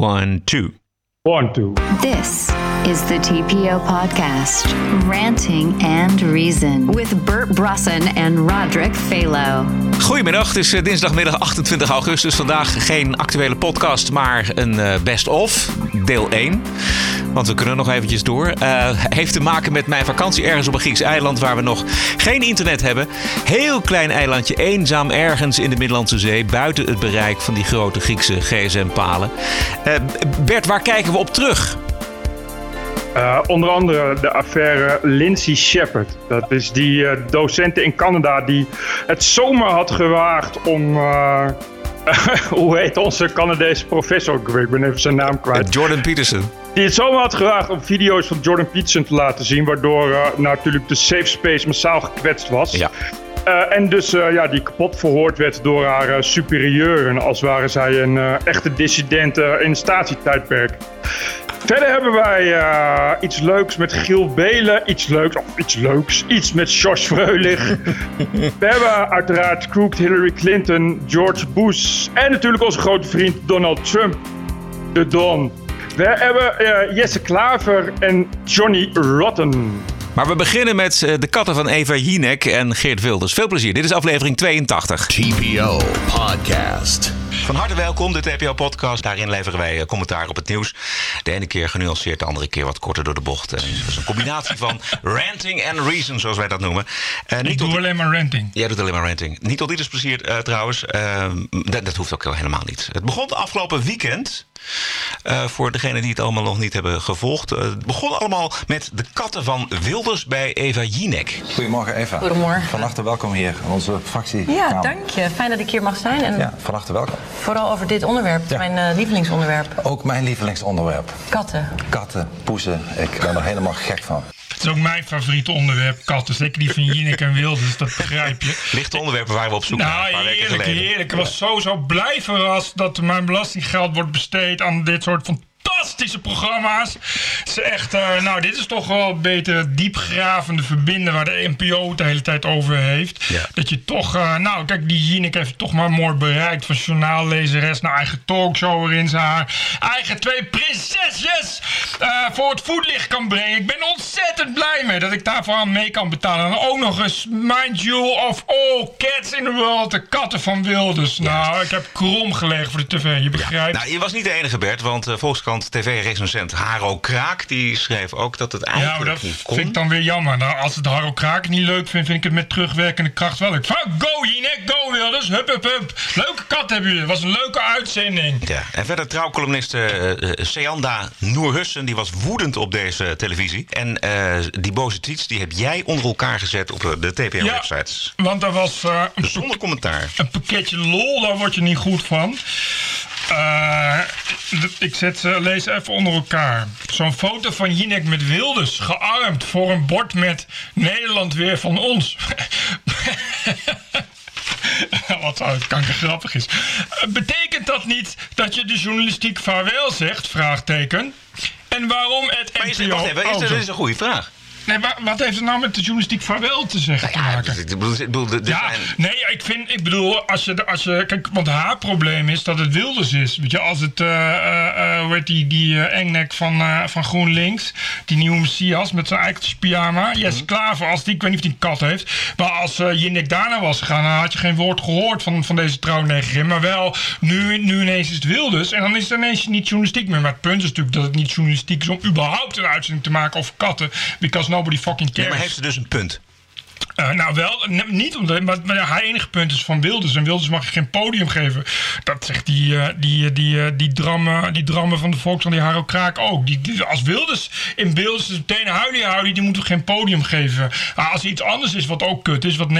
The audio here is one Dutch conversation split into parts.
One, two. One, two. This is the TPO podcast, Ranting and Reason, with Bert Brusson and Roderick Phalo. Goedemiddag, het is eh, dinsdagmiddag 28 augustus. Vandaag geen actuele podcast, maar een eh, best-of, deel 1. Want we kunnen nog eventjes door. Eh, heeft te maken met mijn vakantie ergens op een Grieks eiland waar we nog geen internet hebben. Heel klein eilandje, eenzaam ergens in de Middellandse Zee, buiten het bereik van die grote Griekse gsm-palen. Eh, Bert, waar kijken we op terug? Uh, onder andere de affaire Lindsay Shepard. Dat is die uh, docent in Canada die het zomaar had gewaagd om. Uh, hoe heet onze Canadese professor? Ik ben even zijn naam kwijt. Jordan Peterson. Die het zomaar had gewaagd om video's van Jordan Peterson te laten zien. Waardoor natuurlijk de safe space massaal gekwetst was. Ja. Uh, en dus uh, ja, die kapot verhoord werd door haar uh, superieuren. Als waren zij een echte dissident in het statietijdperk. Verder hebben wij iets leuks met Giel Belen. Iets leuks, of iets leuks. Iets met Josh Freulich. We hebben uiteraard Crooked Hillary Clinton, George Bush. En natuurlijk onze grote vriend Donald Trump. De Don. We hebben Jesse Klaver en Johnny Rotten. Maar we beginnen met de katten van Eva Jinek en Geert Wilders. Veel plezier. Dit is aflevering 82. TPO Podcast. Van harte welkom, de TPO-podcast. Daarin leveren wij commentaar op het nieuws. De ene keer genuanceerd, de andere keer wat korter door de bocht. Het is een combinatie van ranting en reason, zoals wij dat noemen. Uh, niet Ik doe tot... alleen maar ranting. Jij doet alleen maar ranting. Niet tot ieders plezier uh, trouwens. Uh, dat, dat hoeft ook helemaal niet. Het begon afgelopen weekend uh, voor degenen die het allemaal nog niet hebben gevolgd. Uh, het begon allemaal met de katten van Wilders bij Eva Jinek. Goedemorgen Eva. Goedemorgen. Van harte welkom hier, onze fractie. Ja, dank je. Fijn dat ik hier mag zijn. En ja, van harte welkom. Vooral over dit onderwerp, ja. mijn uh, lievelingsonderwerp. Ook mijn lievelingsonderwerp. Katten. Katten, poezen. Ik ben er helemaal gek van. Het is ook mijn favoriete onderwerp, katten. Zeker die van Jinek en Wilders, dat begrijp je. Lichte onderwerpen waar we op zoek nou, naar. Nou, heerlijk, heerlijk. Ik was zo, zo blij verrast dat mijn belastinggeld wordt besteed aan dit soort van fantastische programma's. Het is echt, uh, nou, dit is toch wel beter diepgravende verbinden waar de NPO de hele tijd over heeft. Ja. Dat je toch, uh, nou, kijk, die Jinek heeft toch maar mooi bereikt van journaallezeres naar eigen talkshow waarin ze haar eigen twee prinsesjes uh, voor het voetlicht kan brengen. Ik ben ontzettend blij mee dat ik daarvoor aan mee kan betalen. En ook nog eens Mind You of All Cats in the World, de katten van Wilders. Nou, ik heb krom gelegen voor de tv, je begrijpt. Ja. Nou, je was niet de enige, Bert, want uh, TV-recensent Haro Kraak... die schreef ook dat het eigenlijk ja, dat niet kon. vind ik dan weer jammer. Nou, als het Haro Kraak niet leuk vindt, vind ik het met terugwerkende kracht wel leuk. Go, Jinek, go Wilders, hup, hup, hup. Leuke kat hebben jullie, het was een leuke uitzending. Ja, en verder trouwcolumniste uh, Seanda Noorhussen... die was woedend op deze televisie. En uh, die boze tweets die heb jij onder elkaar gezet op de TPO-websites. Ja, want er was... Uh, Zonder commentaar. Een pakketje lol, daar word je niet goed van. Uh, ik zet, uh, lees even onder elkaar. Zo'n foto van Jinek met Wilders, gearmd voor een bord met Nederland weer van ons. Wat zou het kanker grappig is. Uh, betekent dat niet dat je de journalistiek vaarwel zegt? Vraagteken. En waarom het maar is, NPO... Wacht even, is, dat is een goede vraag. Nee, wat heeft het nou met de journalistiek vaarwel te zeggen nou ja, te maken? Ik bedoel, ik bedoel, ja, zijn... nee, ik vind, ik bedoel, als je, als je, kijk, want haar probleem is dat het Wilders is. Weet je, als het, uh, uh, hoe heet die, die uh, engnek van, van GroenLinks, die nieuwe Messias met zijn eikeltjes pyjama, Jesse mm -hmm. Klaver, als die, ik weet niet of die een kat heeft, maar als Jinnik daarna was gegaan, dan had je geen woord gehoord van, van deze trouwnegerin, maar wel, nu, nu ineens is het Wilders en dan is het ineens niet journalistiek meer. Maar het punt is natuurlijk dat het niet journalistiek is om überhaupt een uitzending te maken over katten, because nobody fucking cares. Nee, maar heeft ze dus een punt? Uh, nou, wel, niet omdat, maar, maar haar enige punt is van Wilders. En Wilders mag je geen podium geven. Dat zegt die, uh, die, die, uh, die, drammen, die drammen van de Volkskrant, die Haro Kraak ook. Die, die, als Wilders in beeld is, meteen huilie houden, die moeten we geen podium geven. Maar als er iets anders is, wat ook kut is, wat 99%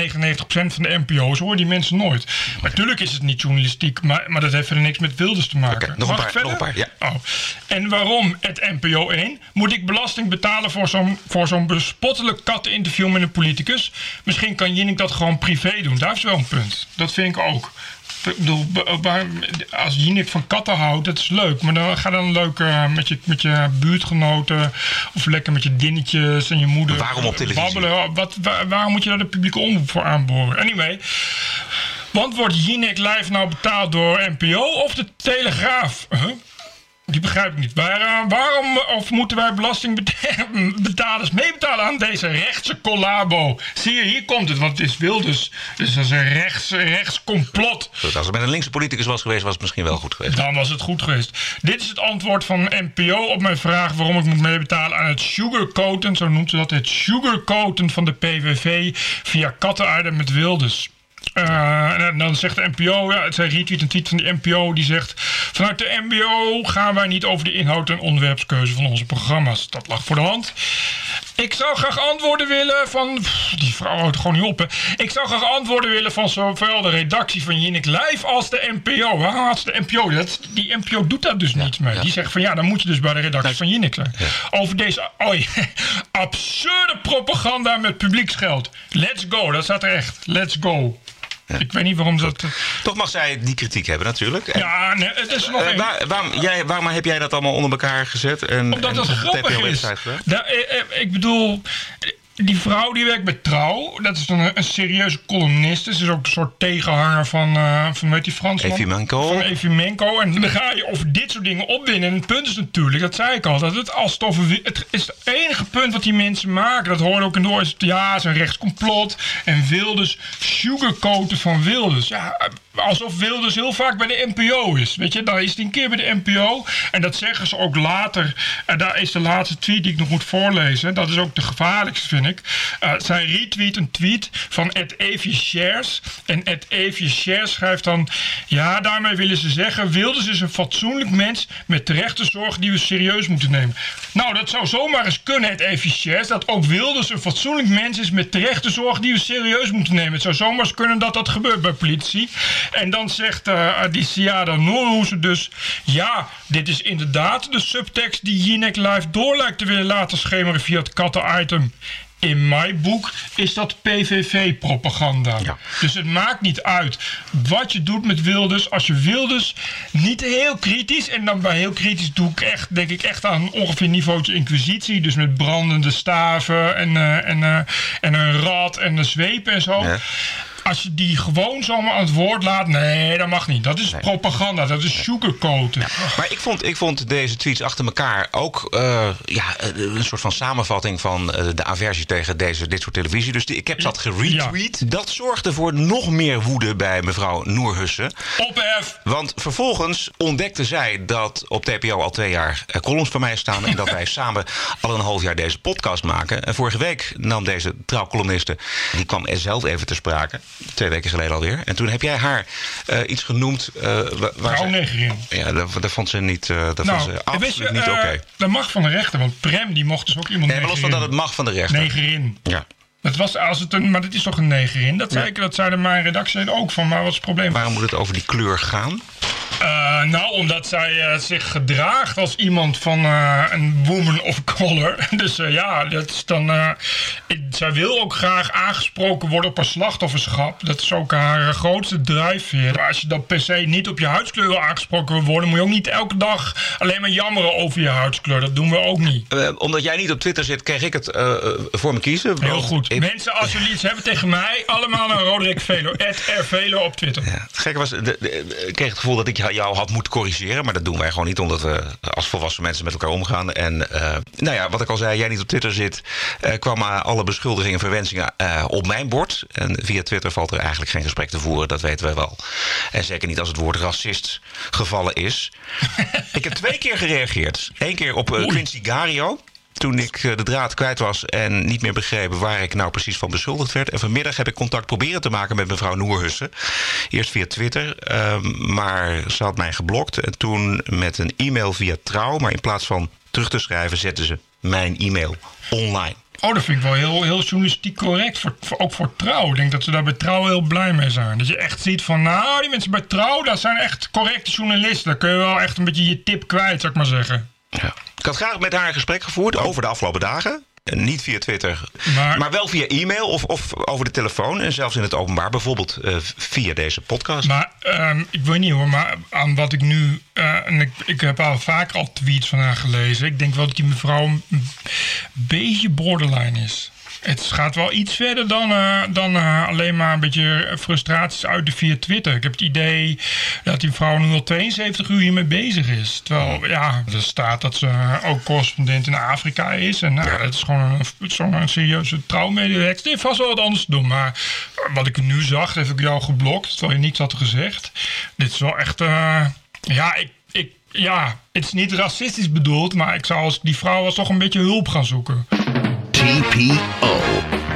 van de NPO's, horen die mensen nooit. Maar natuurlijk is het niet journalistiek, maar, maar dat heeft verder niks met Wilders te maken. Okay, nog, een paar, nog een paar, ja. Oh. En waarom het NPO 1? Moet ik belasting betalen voor zo'n zo'n bespottelijk katteninterview met een politicus? Misschien kan Jinnik dat gewoon privé doen. Daar is wel een punt. Dat vind ik ook. Ik bedoel, als Jinnik van katten houdt, dat is leuk. Maar dan ga dan leuk uh, met, je, met je buurtgenoten of lekker met je dinnetjes en je moeder Waarom op televisie? babbelen. Wat, waar, waarom moet je daar de publieke omroep voor aanboren? Anyway. Want wordt Jinek live nou betaald door NPO of de Telegraaf? Huh? Die begrijp ik niet. Waar, eh, waarom of moeten wij belastingbetalers meebetalen aan deze rechtse collabo? Zie je, hier komt het, want het is Wilders. Dus dat is een rechts, rechts complot. Goed, als het met een linkse politicus was geweest, was het misschien wel goed geweest. Dan was het goed geweest. Dit is het antwoord van NPO op mijn vraag waarom ik moet meebetalen aan het sugarcoaten, zo noemt ze dat, het sugarcoaten van de PVV via kattenaarden met Wilders. Uh, en dan zegt de NPO, ja, het zijn retweet een tweet van de NPO, die zegt: Vanuit de NPO gaan wij niet over de inhoud en onderwerpskeuze van onze programma's. Dat lag voor de hand. Ik zou graag antwoorden willen van. Pff, die vrouw houdt gewoon niet op, hè. Ik zou graag antwoorden willen van zowel de redactie van Jinek Live als de NPO. Waarom had de NPO? Dat, die NPO doet dat dus niet mee. Die zegt van ja, dan moet je dus bij de redactie van Jinek zijn. Over deze oh, absurde propaganda met publieksgeld. Let's go, dat staat er echt. Let's go. Ik weet niet waarom dat. eh, Toch mag zij die kritiek hebben, natuurlijk. En, Ja, nee, het is nog eh, één. waar- waarom, jij, waarom heb jij dat allemaal onder elkaar gezet? En, Omdat en dat op de grappig is. TPO-website gedaan? Da- eh, eh, ik bedoel, die vrouw die werkt bij Trouw. Dat is dan een, een serieuze columniste. Ze is ook een soort tegenhanger van, eh van weet die Fransman? Van Efimenko. En dan ga je over dit soort dingen opwinnen. En het punt is natuurlijk, dat zei ik al, dat het als het is het enige punt wat die mensen maken. Dat hoorde ook in door. Is het, ja, het is een rechtscomplot. En Wilders sugarcoaten van Wilders. Ja, alsof Wilders heel vaak bij de NPO is. Weet je, dan is hij een keer bij de NPO. En dat zeggen ze ook later. En daar is de laatste tweet die ik nog moet voorlezen. Dat is ook de gevaarlijkste, vind ik. Eh, zij retweet een tweet van Ed Evie. En Ed Evie Shares schrijft dan... Ja, daarmee willen ze zeggen... Wilders is een fatsoenlijk mens met terechte zorg die we serieus moeten nemen. Nou, dat zou zomaar eens kunnen, Ed Evie. Dat ook Wilders een fatsoenlijk mens is met terechte zorg die we serieus moeten nemen. Het zou zomaar eens kunnen dat dat gebeurt bij politie. En dan zegt eh die Siada Noorhoeze dus... Ja, dit is inderdaad de subtekst die Jinek Live door lijkt te willen laten schemeren via het katten-item. In mijn boek is dat PVV-propaganda. Ja. Dus het maakt niet uit wat je doet met Wilders. Als je Wilders niet heel kritisch... en dan bij heel kritisch doe ik echt, denk ik echt aan ongeveer niveautje inquisitie. Dus met brandende staven en, eh, en, eh, en een rad en een zweep en zo. Ja. Als je die gewoon zomaar aan het woord laat... nee, dat mag niet. Dat is propaganda. Dat is sugarcoaten. Maar ik vond, ik vond deze tweets achter elkaar ook eh, ja, een soort van samenvatting van eh, de aversie tegen deze, dit soort televisie. Dus die, ik heb dat geretweet. Dat zorgde voor nog meer woede bij mevrouw Noerhussen. Ophef! Want vervolgens ontdekte zij dat op TPO al twee jaar eh, columns van mij staan. En dat wij samen al een half jaar deze podcast maken. En vorige week nam deze trouwcolumniste, die kwam er zelf even te sprake. Twee weken geleden alweer. En toen heb jij haar eh, iets genoemd. wa- waar ze- Vrouwnegerin. ja, dat, dat vond ze niet, eh, dat vond ze absoluut je, niet oké. Dat mag van de rechter, want Prem die mocht dus ook iemand Nee, maar los van dat het mag van de rechter. Negerin. Ja. Dat was als het een, maar dat is toch een negerin? Dat, zei ik, dat zeiden mijn redactie ook van, maar wat is het probleem? Waarom moet het over die kleur gaan? Eh, nou, omdat zij eh, zich gedraagt als iemand van eh, een woman of color. Dus ja, dat is dan. ik- zij wil ook graag aangesproken worden op haar slachtofferschap. Dat is ook haar grootste drijfveer. Maar als je dan per se niet op je huidskleur wil aangesproken wil worden, moet je ook niet elke dag alleen maar jammeren over je huidskleur. Dat doen we ook niet. Omdat jij niet op Twitter zit, kreeg ik het voor me kiezen. Heel goed. ik- Mensen, als jullie iets hebben tegen mij, allemaal naar Roderick Velo. Velo op Twitter. Ja, het gekke was, de, de- ik kreeg het gevoel dat ik jou had moeten corrigeren. Maar dat doen wij gewoon niet, omdat we als volwassen mensen met elkaar omgaan. En eh, nou ja, wat ik al zei, jij niet op Twitter zit, eh, kwamen alle beschuldigingen en verwensingen eh, op mijn bord. En via Twitter valt er eigenlijk geen gesprek te voeren, dat weten wij wel. En zeker niet als het woord racist gevallen is. ik heb twee keer gereageerd. Eén keer op eh, Quincy Gario. Toen ik eh, de draad kwijt was en niet meer begreep waar ik nou precies van beschuldigd werd. En vanmiddag heb ik contact proberen te maken met mevrouw Noerhussen. Eerst via Twitter, ehm, maar ze had mij geblokt. En toen met een e-mail via Trouw, maar in plaats van terug te schrijven, zette ze mijn e-mail online. Oh, dat vind ik wel heel, heel journalistiek correct. Voor- ook voor trouw. Ik denk dat ze daar bij trouw heel blij mee zijn. Dat je echt ziet van, nou, die mensen bij trouw, dat zijn echt correcte journalisten. Daar kun je wel echt een beetje je tip kwijt, zou ik maar zeggen. Ja. Ik had graag met haar een gesprek gevoerd over de afgelopen dagen. En Niet via Twitter, maar, Maar- wel via e-mail of, of over de telefoon. En zelfs in het openbaar, bijvoorbeeld eh, via deze podcast. Maar ehm, ik weet niet hoor, maar aan wat ik nu. eh, en ik, ik heb al vaak al tweets van haar gelezen. Ik denk wel dat die mevrouw een beetje borderline is. Het gaat wel iets verder dan, eh, dan eh, alleen maar een beetje frustraties uiten via Twitter. Ik heb het idee dat die vrouw nu al 72 uur hiermee bezig is. Terwijl, ja, er staat dat ze ook correspondent in Afrika is. En nou, dat is gewoon een, een serieuze trouwmedewerker. Die heeft vast wel wat anders te doen. Maar wat ik nu zag, heb ik jou geblokt. Terwijl je niets had gezegd. Dit is wel echt... eh, ja, ik, ik, ja, het is niet racistisch bedoeld. Maar ik zou als die vrouw was toch een beetje hulp gaan zoeken. TPO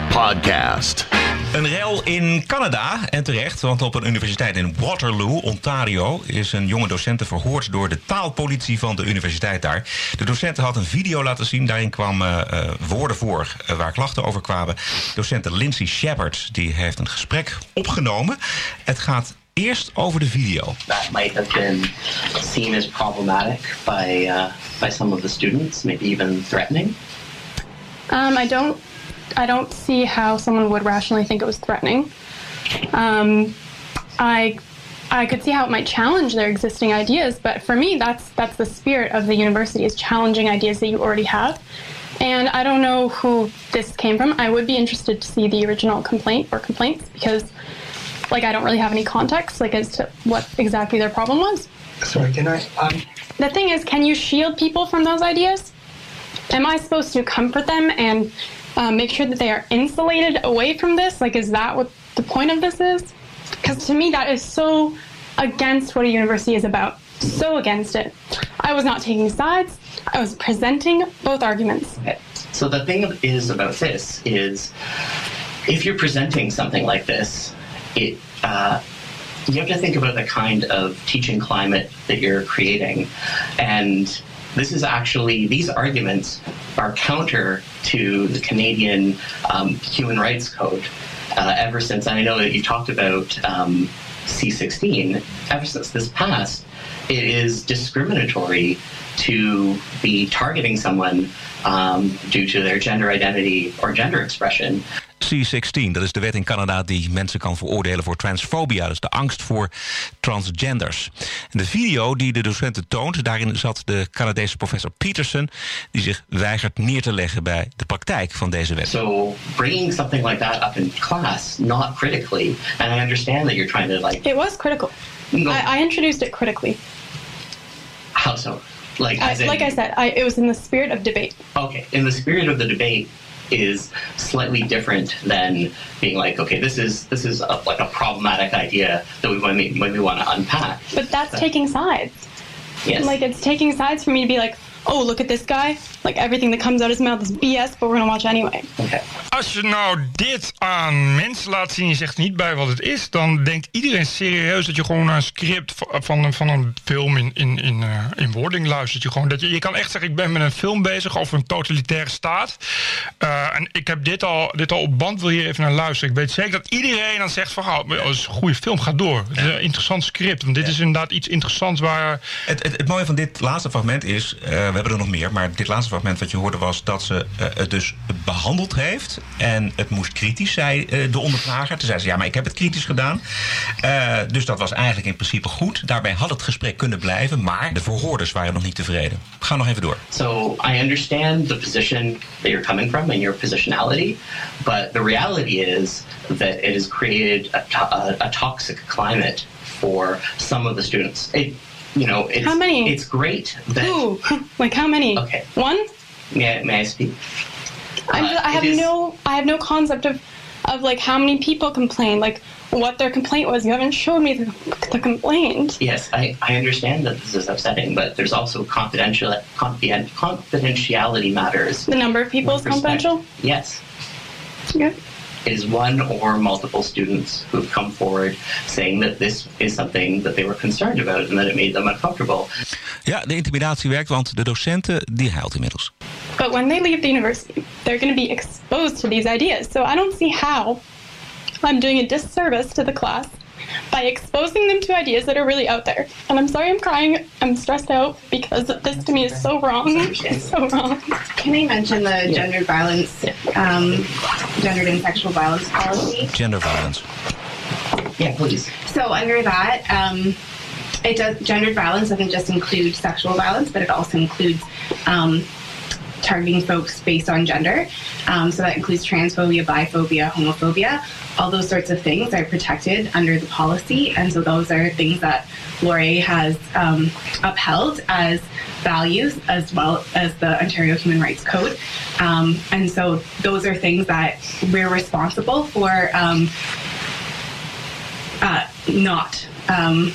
Podcast. Een rel in Canada, en terecht, want op een universiteit in Waterloo, Ontario, is een jonge docent verhoord door de taalpolitie van de universiteit daar. De docent had een video laten zien, daarin kwamen eh, woorden voor eh, waar klachten over kwamen. Docent Lindsay Shepard die heeft een gesprek opgenomen. Het gaat eerst over de video. that might have been seen as problematic by uh, by some of the students, maybe even threatening. Um, I don't, I don't see how someone would rationally think it was threatening. Um, I, I could see how it might challenge their existing ideas, but for me, that's that's the spirit of the university is challenging ideas that you already have. And I don't know who this came from. I would be interested to see the original complaint or complaints because, like, I don't really have any context, like, as to what exactly their problem was. Sorry, can I? Um, The thing is, can you shield people from those ideas? Am I supposed to comfort them and uh, make sure that they are insulated away from this? Like, is that what the point of this is? Because to me, that is so against what a university is about. So against it. I was not taking sides. I was presenting both arguments. So the thing is about this is, if you're presenting something like this, it uh, you have to think about the kind of teaching climate that you're creating, and this is actually these arguments are counter to the Canadian um, Human Rights Code. Uh, ever since I know that you talked about um, C16, ever since this passed, it is discriminatory to be targeting someone um, due to their gender identity or gender expression. C16, dat is de wet in Canada die mensen kan veroordelen voor transfobia, dus de angst voor transgenders. En de video die de docenten toont, daarin zat de Canadese professor Peterson, die zich weigert neer te leggen bij de praktijk van deze wet. So bringing something like that up in class, not critically, and I understand that you're trying to like, It was critical. No. I, I introduced it critically. how so? Like, I, as in, like I said, I, it was in the spirit of debate. okay, in the spirit of the debate is slightly different than being like, okay, this is this is a, like a problematic idea that we when we we want to unpack. But that's taking sides. Yes. Like it's taking sides for me to be like, oh, look at this guy. Like everything that comes out his mouth is BS, but we're gonna watch anyway. okay. Als je nou dit aan mensen laat zien, je zegt niet bij wat het is, dan denkt iedereen serieus dat je gewoon naar een script van, van, een- van een film in, in, in, eh, in wording luistert. Je, gewoon, dat je, je kan echt zeggen, ik ben met een film bezig over een totalitaire staat. Eh, en ik heb dit al, dit al op band, wil je even naar luisteren. Ik weet zeker dat iedereen dan zegt van, oh, dat is een goede film, ga door. Het is een interessant script, want dit is inderdaad iets interessants waar... Het, het, het mooie van dit laatste fragment is, eh, we hebben er nog meer, maar dit laatste fragment wat je hoorde was dat ze eh, het dus behandeld heeft. En het moest kritisch, zei eh, de ondervrager. Toen zei ze, ja, maar ik heb het kritisch gedaan. Eh, dus dat was eigenlijk in principe goed. Daarbij had het gesprek kunnen blijven, maar de verhoorders waren nog niet tevreden. Ga nog even door. So I understand the position that you're coming from and your positionality, but the reality is that it has created a, to- a, toxic climate for some of the students. You know, it's, How many? It's great that. Ooh, like how many? Okay. One? May, I- may I speak? I'm Uh, I have is- no, I have no concept of, of like how many people complained, like what their complaint was. You haven't showed me the, the complaint. Yes, I, I understand that this is upsetting, but there's also confidential confidentiality matters. The number of people is confidential. Yes. Yeah. It is one or multiple students who've come forward saying that this is something that they were concerned about and that it made them uncomfortable. Ja, de intimidatie werkt, want de docenten die huilt inmiddels. But when they leave the university, they're going to be exposed to these ideas. So I don't see how I'm doing a disservice to the class by exposing them to ideas that are really out there. And I'm sorry I'm crying. I'm stressed out because this to me is so wrong. It's so wrong. Can I mention the gendered violence, um, gendered and sexual violence policy? Gender violence. Yeah, please. So under that, um, it does gendered violence doesn't just include sexual violence, but it also includes um, targeting folks based on gender. Um, so that includes transphobia, biphobia, homophobia. All those sorts of things are protected under the policy. And so those are things that Laurier has um, upheld as values as well as the Ontario Human Rights Code. Um, and so those are things that we're responsible for um, uh, not um,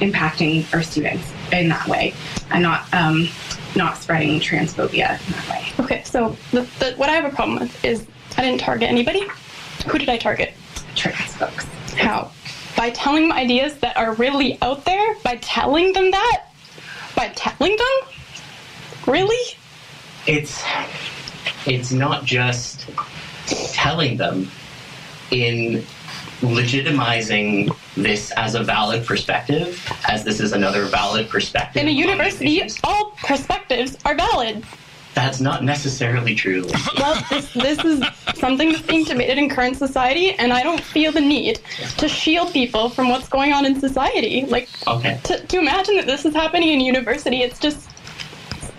impacting our students in that way and not um, not spreading transphobia in that way. Okay, so the, the, what I have a problem with is I didn't target anybody. Who did I target? Trans folks. How? By telling them ideas that are really out there? By telling them that? By telling them? Really? It's it's not just telling them in legitimizing this as a valid perspective, as this is another valid perspective. In a university, all perspectives are valid. That's not necessarily true. Well, this, this is something that's being debated in current society, and I don't feel the need to shield people from what's going on in society. Like, Okay. to, to imagine that this is happening in university, it's just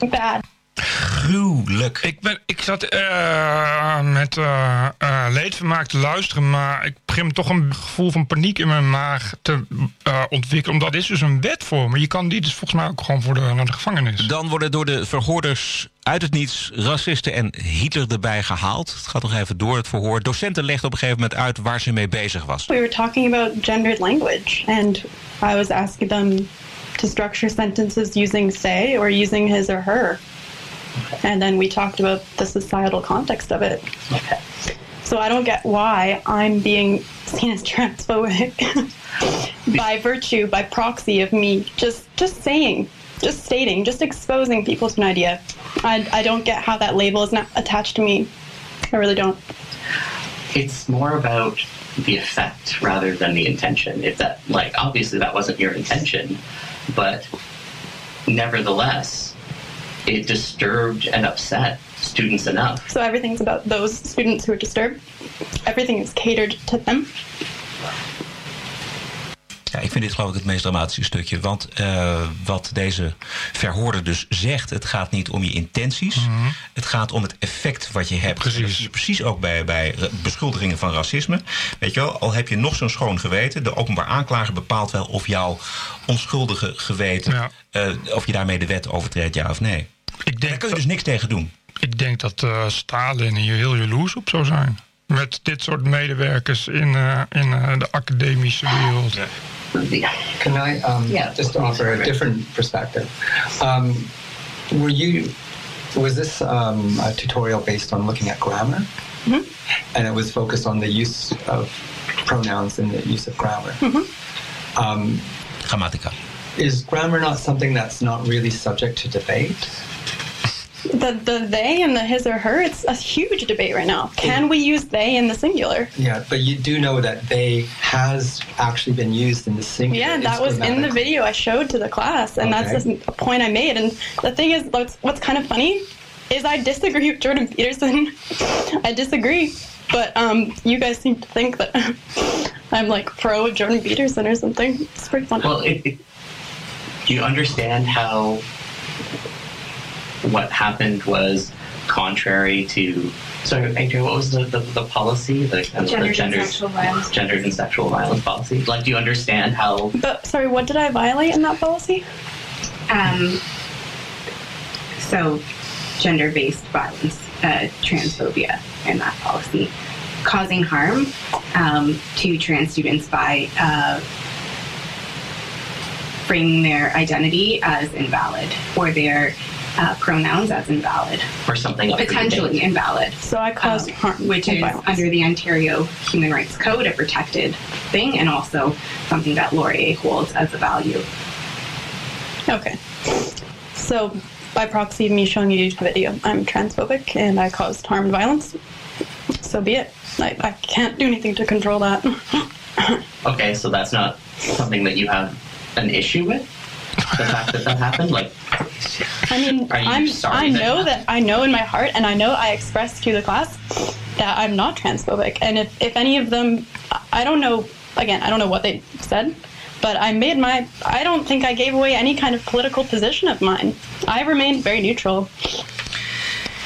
bad. Gruwelijk. Ik, ben, ik zat eh, met eh, eh, leedvermaak te luisteren, maar ik begin toch een gevoel van paniek in mijn maag te eh, ontwikkelen. Omdat er is dus een wet voor, maar je kan die dus volgens mij ook gewoon voor de, naar de gevangenis. Dan worden door de verhoorders uit het niets racisten en Hitler erbij gehaald. Het gaat nog even door het verhoor. Docenten legden op een gegeven moment uit waar ze mee bezig was. We were talking about gendered language, and I was asking them to structure sentences using they or using his or her. And then we talked about the societal context of it. Okay. So I don't get why I'm being seen as transphobic by virtue, by proxy of me just just saying, just stating, just exposing people to an idea. I, I don't get how that label is not attached to me. I really don't. It's more about the effect rather than the intention. If that, like, obviously that wasn't your intention, but nevertheless, it disturbed and upset students enough. So everything's about those students who are disturbed. Everything is catered to them. Ja, ik vind dit geloof ik het meest dramatische stukje. Want eh, wat deze verhoorder dus zegt... het gaat niet om je intenties. Het gaat om het effect wat je hebt. Precies. En dat zie je precies ook bij, bij beschuldigingen van racisme. Weet je wel, al heb je nog zo'n schoon geweten... de openbaar aanklager bepaalt wel of jouw onschuldige geweten... Ja. eh, of je daarmee de wet overtreedt, ja of nee. Ik Daar denk, kun je dus niks tegen doen. ik denk dat eh, Stalin hier heel jaloers op zou zijn. Met dit soort medewerkers in, eh, in eh, de academische wereld. Yeah. Can I um, Yeah. just offer a different perspective? Um, were you was this um, a tutorial based on looking at grammar, and it was focused on the use of pronouns and the use of grammar? Um, Grammatica. is grammar not something that's not really subject to debate? The the they and the his or her, it's a huge debate right now. Can we use they in the singular? Yeah, but you do know that they has actually been used in the singular. Yeah, that was in the video I showed to the class, and that's Okay. just a point I made. And the thing is, what's, what's kind of funny is I disagree with Jordan Peterson. I disagree, but um, you guys seem to think that I'm like pro Jordan Peterson or something. It's pretty funny. Well, it, it, do you understand how what happened was contrary to? So, Adrian, what was the, the, the policy? The, the Gendered and gendered- sexual violence. gendered and sexual violence policy. Like, do you understand how? but sorry, what did I violate in that policy? Um, so, gender based violence, uh, transphobia in that policy, causing harm um, to trans students by uh, framing their identity as invalid or their uh, pronouns as invalid, or something potentially invalid. So I caused um, harm, which is violence. under the Ontario Human Rights Code, a protected thing, and also something that Laurier holds as a value. Okay. So, by proxy of me showing you the video, I'm transphobic and I caused harm and violence. So be it. I, I can't do anything to control that. Okay, so that's not something that you have an issue with. The fact that that happened, like, I mean, Are you I'm, I know happened? that I know in my heart, and I know I expressed to the class that I'm not transphobic. And if, if any of them, I don't know, again, I don't know what they said, but I made my, I don't think I gave away any kind of political position of mine. I remained very neutral.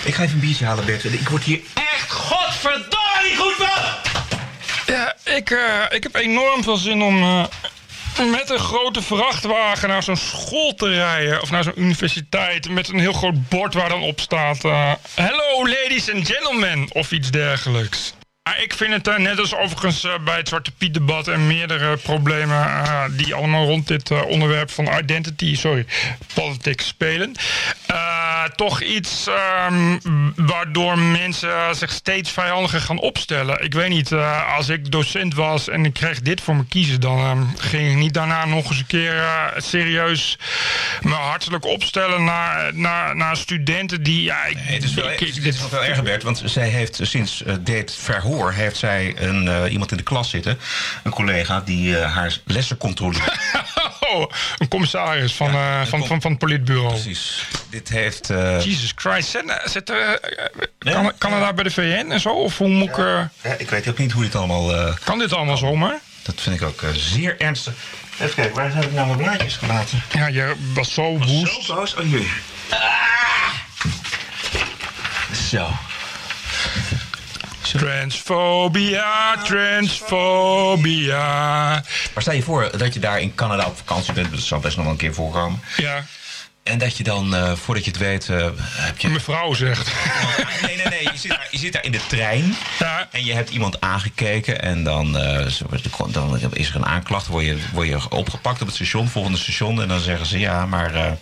Ik ga even een biertje halen, Bert. Ik word hier echt godverdomme niet goed van! Ja, ik, eh, ik heb enorm veel zin om eh, met een grote vrachtwagen naar zo'n school te rijden. Of naar zo'n universiteit. Met een heel groot bord waar dan op staat... eh, Hello, ladies and gentlemen. Of iets dergelijks. Maar ik vind het eh, net als overigens eh, bij het Zwarte Piet debat en meerdere problemen eh, die allemaal rond dit onderwerp van identity, sorry, politics spelen. toch iets ehm, waardoor mensen zich steeds vijandiger gaan opstellen. Ik weet niet, als ik docent was en ik kreeg dit voor me kiezen, dan ehm, ging ik niet daarna nog eens een keer serieus me hartelijk opstellen naar, naar, naar studenten die. Ja, ik, Nee, het is wel, ik- het is- dit is nog veel erger, Bert. Want zij heeft sinds dit verhoor... heeft zij een, eh, iemand in de klas zitten. Een collega die eh, haar lessen controleert. Oh, een commissaris van, eh, van, van, van het politbureau. Precies. Dit heeft... Jesus Christ. Zit, zit, kan, kan het daar bij de VN en zo? Of hoe moet ik... ja, ik weet ook niet hoe dit allemaal... kan dit allemaal zomaar? dat vind ik ook zeer ernstig. Even kijken, waar heb ik nou mijn blaadjes gelaten? Ja, je was zo woest. Zo boos? Oh, hier. Zo. Transfobia, transfobia. Maar stel je voor dat je daar in Canada op vakantie bent. Dat zal best nog wel een keer voorkomen. Ja, En dat je dan, eh, voordat je het weet, eh, heb je... mevrouw zegt. Nee, nee, nee. Je zit, daar, je zit daar in de trein. Ja. En je hebt iemand aangekeken. En dan, eh, dan is er een aanklacht. Word je, word je opgepakt op het station, volgende station. En dan zeggen ze, ja, maar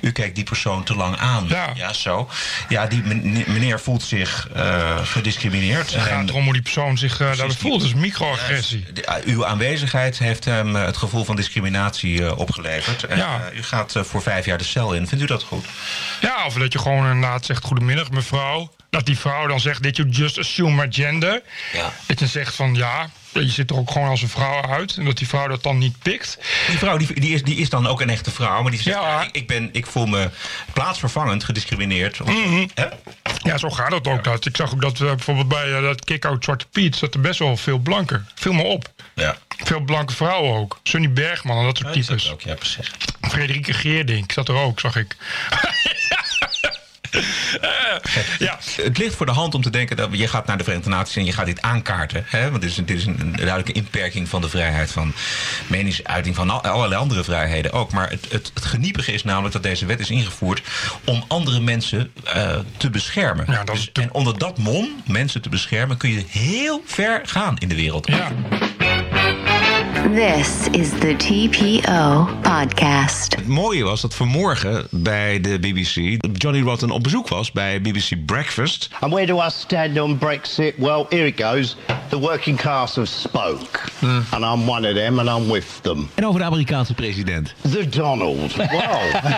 u kijkt die persoon te lang aan. Ja. zo. Ja, die men- meneer voelt zich gediscrimineerd. Het gaat erom hoe die persoon zich daarbij voelt. Dat is microagressie. Eh, uw aanwezigheid heeft hem het gevoel van discriminatie opgeleverd. En, Ja. u gaat voor vijf jaar de cel in. Vindt u dat goed? Ja, of dat je gewoon inderdaad zegt: Goedemiddag, mevrouw. Dat die vrouw dan zegt: Did you just assume my gender? Ja. Dat je zegt van ja, je ziet er ook gewoon als een vrouw uit. En dat die vrouw dat dan niet pikt. Die vrouw die, die, is, die is dan ook een echte vrouw. Maar die zegt, Ja. ik, ik, ben, ik voel me plaatsvervangend gediscrimineerd. Of- Mhm. Hè? Ja, zo gaat het ook. Dat. Ik zag ook dat eh, bijvoorbeeld bij eh, dat kick-out Zwarte Piet zat er best wel veel blanker. Veel meer op. Ja. Veel blanke vrouwen ook. Sunny Bergman en dat soort zat types. ook, ja, precies. Frederike Geerdink zat er ook, zag ik. Ja, Het ligt voor de hand om te denken dat je gaat naar de Verenigde Naties en je gaat dit aankaarten. Hè? Want dit is, dit is een, een duidelijke inperking van de vrijheid van meningsuiting, van al- allerlei andere vrijheden ook. Maar het, het, het geniepige is namelijk dat deze wet is ingevoerd om andere mensen eh, te beschermen. Ja, dat is Dus- en onder dat mom, mensen te beschermen, kun je heel ver gaan in de wereld. ja. This is the TPO podcast. Het mooie was dat vanmorgen bij de BBC Johnny Rotten op bezoek was bij BBC Breakfast. And where do I stand on Brexit? Well, here it goes. The working class have spoke. And I'm one of them and I'm with them. En over de Amerikaanse president. The Donald. Wow.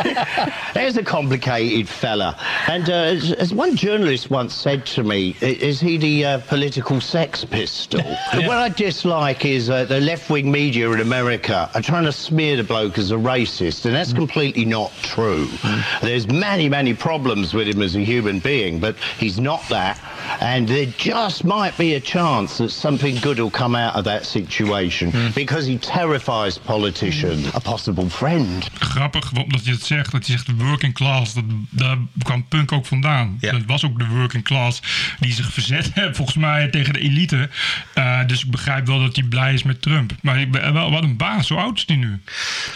There's a complicated fella. And uh, as, as one journalist once said to me, is he the uh, political sex pistol? What I dislike is uh, the left-wing media in America are trying to smear the bloke as a racist, and that's mm. completely not true. Mm. There's many, many problems with him as a human being, but he's not that. And there just might be a chance that something good will come out of that situation because he terrifies politicians. A possible friend. Grappig dat je het zegt, dat je zegt de working class. Dat, daar kwam punk ook vandaan. Ja. Dat was ook de working class die zich verzet heeft, volgens mij, tegen de elite. Eh, dus ik begrijp wel dat hij blij is met Trump. Maar ik ben, wel, wat een baas, hoe oud is die nu?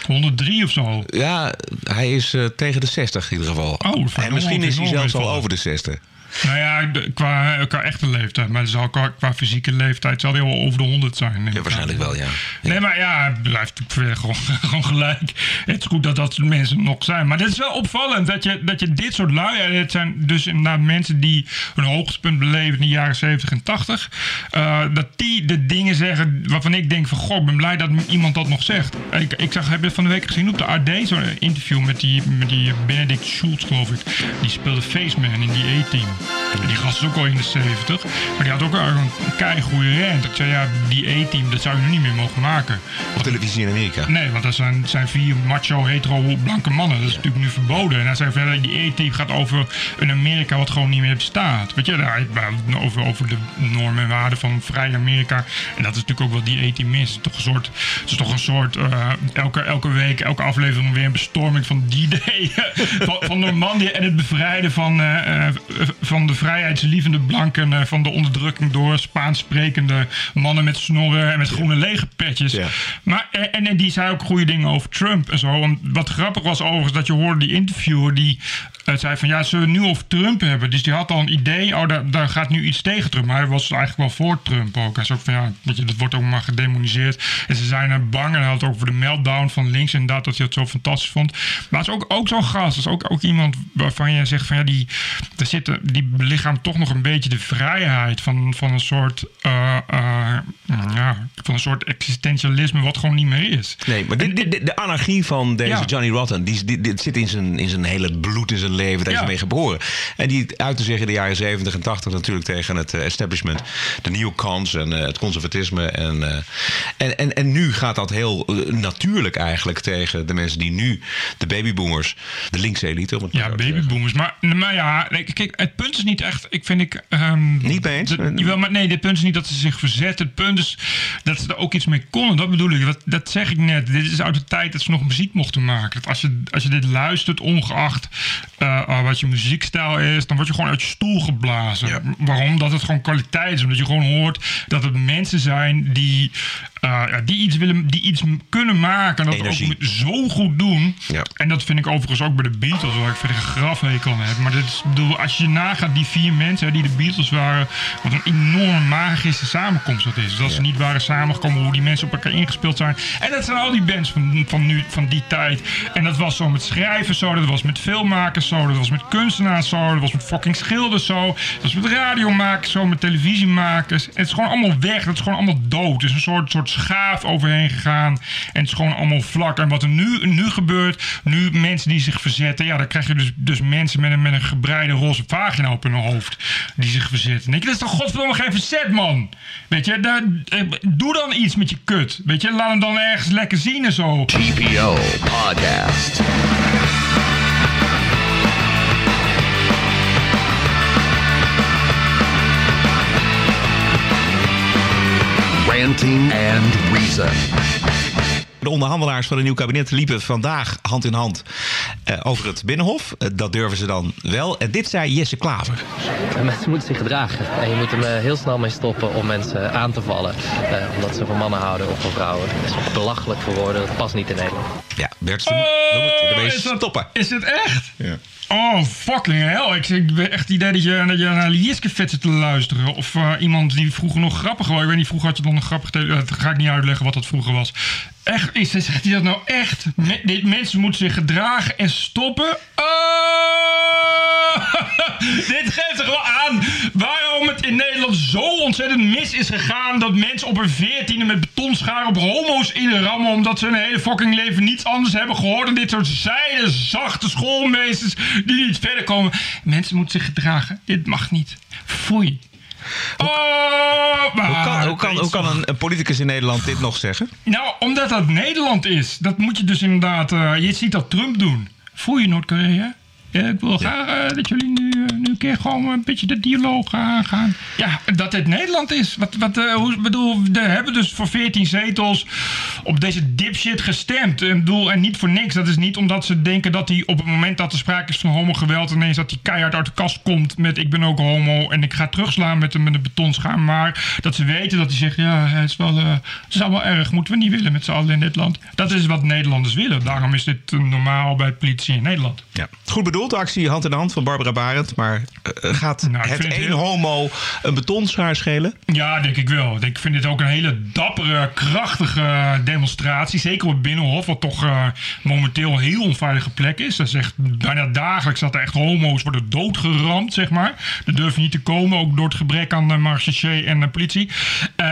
103 of zo? Ja, hij is eh, tegen de 60 in ieder geval. Oh, en misschien is hij zelfs al over de 60. Nou ja, qua, qua echte leeftijd. Maar zal, qua, qua fysieke leeftijd zal hij wel over de 100 zijn. Ja, waarschijnlijk wel, ja. Nee, maar ja, hij blijft verder gewoon, gewoon gelijk. Het is goed dat dat soort mensen nog zijn. Maar het is wel opvallend dat je, dat je dit soort lui... ja, Het zijn dus inderdaad mensen die hun hoogtepunt beleven in de jaren 70 en 80. eh, dat die de dingen zeggen waarvan ik denk van... Goh, ik ben blij dat iemand dat nog zegt. Ik, ik zag, heb je van de week gezien op de AD zo'n interview met die, met die Benedict Schultz, geloof ik. Die speelde Faceman in die A-team. Die gast is ook al in de 79. Maar die had ook een keigoede rent. Ik zei, ja, die E-team, dat zou je nu niet meer mogen maken. Op televisie in Amerika. Nee, want dat zijn, zijn vier macho, hetero, blanke mannen. Dat is natuurlijk nu verboden. En hij zei verder, die E-team gaat over een Amerika wat gewoon niet meer bestaat. Weet je, daar, over, over de normen en waarden van vrij Amerika. En dat is natuurlijk ook wat die E-team is. Het is toch een soort, het is toch een soort uh, elke, elke week, elke aflevering weer een bestorming van die day van, van Normandië en het bevrijden van, uh, van de vrijheidslievende blanken uh, van de onderdrukking door Spaans sprekende mannen met snorren en met groene legerpetjes. Ja. Maar, en, en die zei ook goede dingen over Trump en zo. Want wat grappig was overigens dat je hoorde die interviewer die uh, zei van ja, zullen we nu over Trump hebben? Dus die had al een idee, oh, daar, daar gaat nu iets tegen Trump. Maar hij was eigenlijk wel voor Trump ook. Hij zei ook van ja, weet je, dat wordt ook maar gedemoniseerd. En ze zijn er bang en hij had het over de meltdown van links inderdaad, dat hij het zo fantastisch vond. Maar het is ook, ook zo'n gast, dat is ook, ook iemand waarvan je zegt van ja, die, daar zit, die belichaamt toch nog een beetje de vrijheid van, van een soort, uh, uh, ja, van een soort existentialisme wat gewoon niet meer is. Nee, maar de, anarchie van deze ja. Johnny Rotten, die, die, zit in zijn, in zijn hele bloed, in zijn leven. Daar is ja. mee geboren. En die uitte zich in de jaren 70 en 80 natuurlijk tegen het establishment. De neocons en uh, het conservatisme. En, en, en, en nu gaat dat heel natuurlijk eigenlijk tegen de mensen die nu, de babyboomers, de linkse elite. Om het ja, babyboomers. Maar, maar ja, kijk, het punt is niet echt, ik vind ik... Um, niet mee eens? De, jawel, maar nee, het punt is niet dat ze zich verzetten. Het punt is dat ze er ook iets mee konden. Dat bedoel ik. Dat, dat zeg ik net. Dit is uit de tijd dat ze nog muziek mochten maken. Dat als je, als je dit luistert, ongeacht uh, wat je muziekstijl is, dan word je gewoon uit je stoel geblazen. Ja. Waarom? Dat het gewoon kwaliteit is. Omdat je gewoon hoort dat het mensen zijn die, uh, die, iets, willen, die iets kunnen maken. En dat ook zo goed doen. Ja. En dat vind ik overigens ook bij de Beatles, waar ik verder een grafhekel aan heb. Maar dit is, bedoel, als je nagaat, die vier mensen die de Beatles waren, wat een enorm magische samenkomst dat is. Dus dat ja. ze niet waren samengekomen, hoe die mensen op elkaar ingespeeld zijn. En dat zijn al die bands van, van, nu, van die tijd. En dat was zo met schrijvers zo, dat was met filmmakers zo, dat was met kunstenaars zo, dat was met fucking schilders zo, dat was met radiomakers zo, met televisiemakers. Het is gewoon allemaal weg, het is gewoon allemaal dood. Er is een soort, soort schaaf overheen gegaan en het is gewoon allemaal vlak. En wat er nu, nu gebeurt, nu mensen die zich verzetten, ja, dan krijg je dus, dus mensen met een, met een gebreide roze vagina op hun hoofd die zich verzetten. Denk je, dat is toch godverdomme geen verzet, man? Weet je, daar, doe dan iets met je kut. Weet je, laat hem dan ergens lekker zien en zo. TPO Podcast. Ranting and Reason. De onderhandelaars van een nieuw kabinet liepen vandaag hand in hand uh, over het Binnenhof. Uh, dat durven ze dan wel. En dit zei Jesse Klaver. Mensen moeten zich gedragen. En je moet er uh, heel snel mee stoppen om mensen aan te vallen. omdat ze van mannen houden of van vrouwen. Dat is belachelijk voor woorden. Dat past niet in Nederland. Ja, Bert, we moeten ermee is dat, stoppen. Is het echt? Ja. Oh, fucking hell. Ik, ik echt het idee dat je, dat naar Lieske vet zit te luisteren. Of uh, iemand die vroeger nog grappig was. Ik weet niet, vroeger had je dan nog grappig... Dat ga ik niet uitleggen wat dat vroeger was. Echt, is, zegt hij dat nou echt? Dit, mensen moeten zich gedragen en stoppen? Oh! dit geeft er wel aan waarom het in Nederland zo ontzettend mis is gegaan... dat mensen op een veertiende met betonscharen op homo's inrammen... omdat ze hun hele fucking leven niets anders hebben gehoord... dan dit soort zijde, zachte schoolmeesters die niet verder komen. Mensen moeten zich gedragen. Dit mag niet. Foei. Oh, hoe kan, hoe kan, hoe kan een, een, politicus in Nederland dit nog zeggen? Nou, omdat dat Nederland is. Dat moet je dus inderdaad... Uh, je ziet dat Trump doen. Voel je Noord-Korea? Ja, ik wil graag uh, dat jullie nu, uh, nu een keer gewoon een beetje de dialoog aangaan. Ja, dat dit Nederland is. Wat, wat, uh, hoe, bedoel, we hebben dus voor 14 zetels op deze dipshit gestemd. Ik bedoel, en niet voor niks. Dat is niet omdat ze denken dat hij op het moment dat er sprake is van homogeweld... ineens dat hij keihard uit de kast komt met ik ben ook homo... en ik ga terugslaan met, met een betonschaam. Maar dat ze weten dat hij zegt, ja, het is, wel, het is allemaal erg. Moeten we niet willen met z'n allen in dit land. Dat is wat Nederlanders willen. Daarom is dit normaal bij politie in Nederland. Ja, goed bedoeld de actie hand in hand van Barbara Barend. Maar uh, gaat nou, het één heel... homo een betonschaar schelen? Ja, denk ik wel. Ik vind dit ook een hele dappere, krachtige demonstratie. Zeker op het Binnenhof, wat toch uh, momenteel een heel onveilige plek is. Dat is echt bijna dagelijks dat er echt homo's worden doodgeramd, zeg maar. Er durven niet te komen, ook door het gebrek aan uh, marechaussee en uh, politie.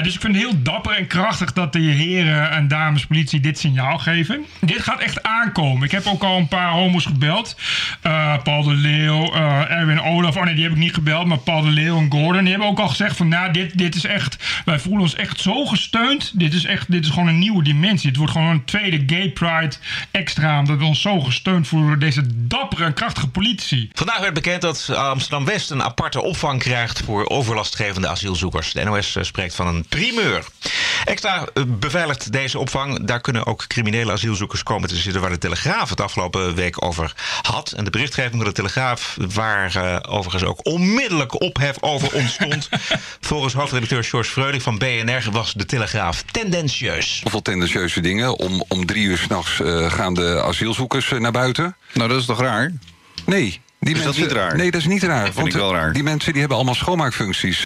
dus ik vind het heel dapper en krachtig dat de heren en dames politie dit signaal geven. Dit gaat echt aankomen. Ik heb ook al een paar homo's gebeld. Uh, eh, Paul de Leeuw, eh, Erwin Olaf. Oh nee, die heb ik niet gebeld. Maar Paul de Leeuw en Gordon. Die hebben ook al gezegd van, nou, dit, dit is echt... Wij voelen ons echt zo gesteund. Dit is echt, dit is gewoon een nieuwe dimensie. Het wordt gewoon een tweede gay pride extra. Omdat we ons zo gesteund voelen door deze dappere en krachtige politici. Vandaag werd bekend dat Amsterdam-West een aparte opvang krijgt voor overlastgevende asielzoekers. De NOS eh, spreekt van een primeur. Extra beveiligd deze opvang. Daar kunnen ook criminele asielzoekers komen te zitten waar de Telegraaf het afgelopen week over had. En de berichtgeving van de Telegraaf, waar eh, overigens ook onmiddellijk ophef over ontstond. Volgens hoofdredacteur George Freulich van BNR was de Telegraaf tendentieus. Heel veel tendentieuze dingen. Om, om drie uur s'nachts uh, gaan de asielzoekers uh, naar buiten. Nou, dat is toch raar? Nee. Die is mensen, dat niet raar? Nee, dat is niet raar. Dat vind ik wel raar. Die mensen die hebben allemaal schoonmaakfuncties.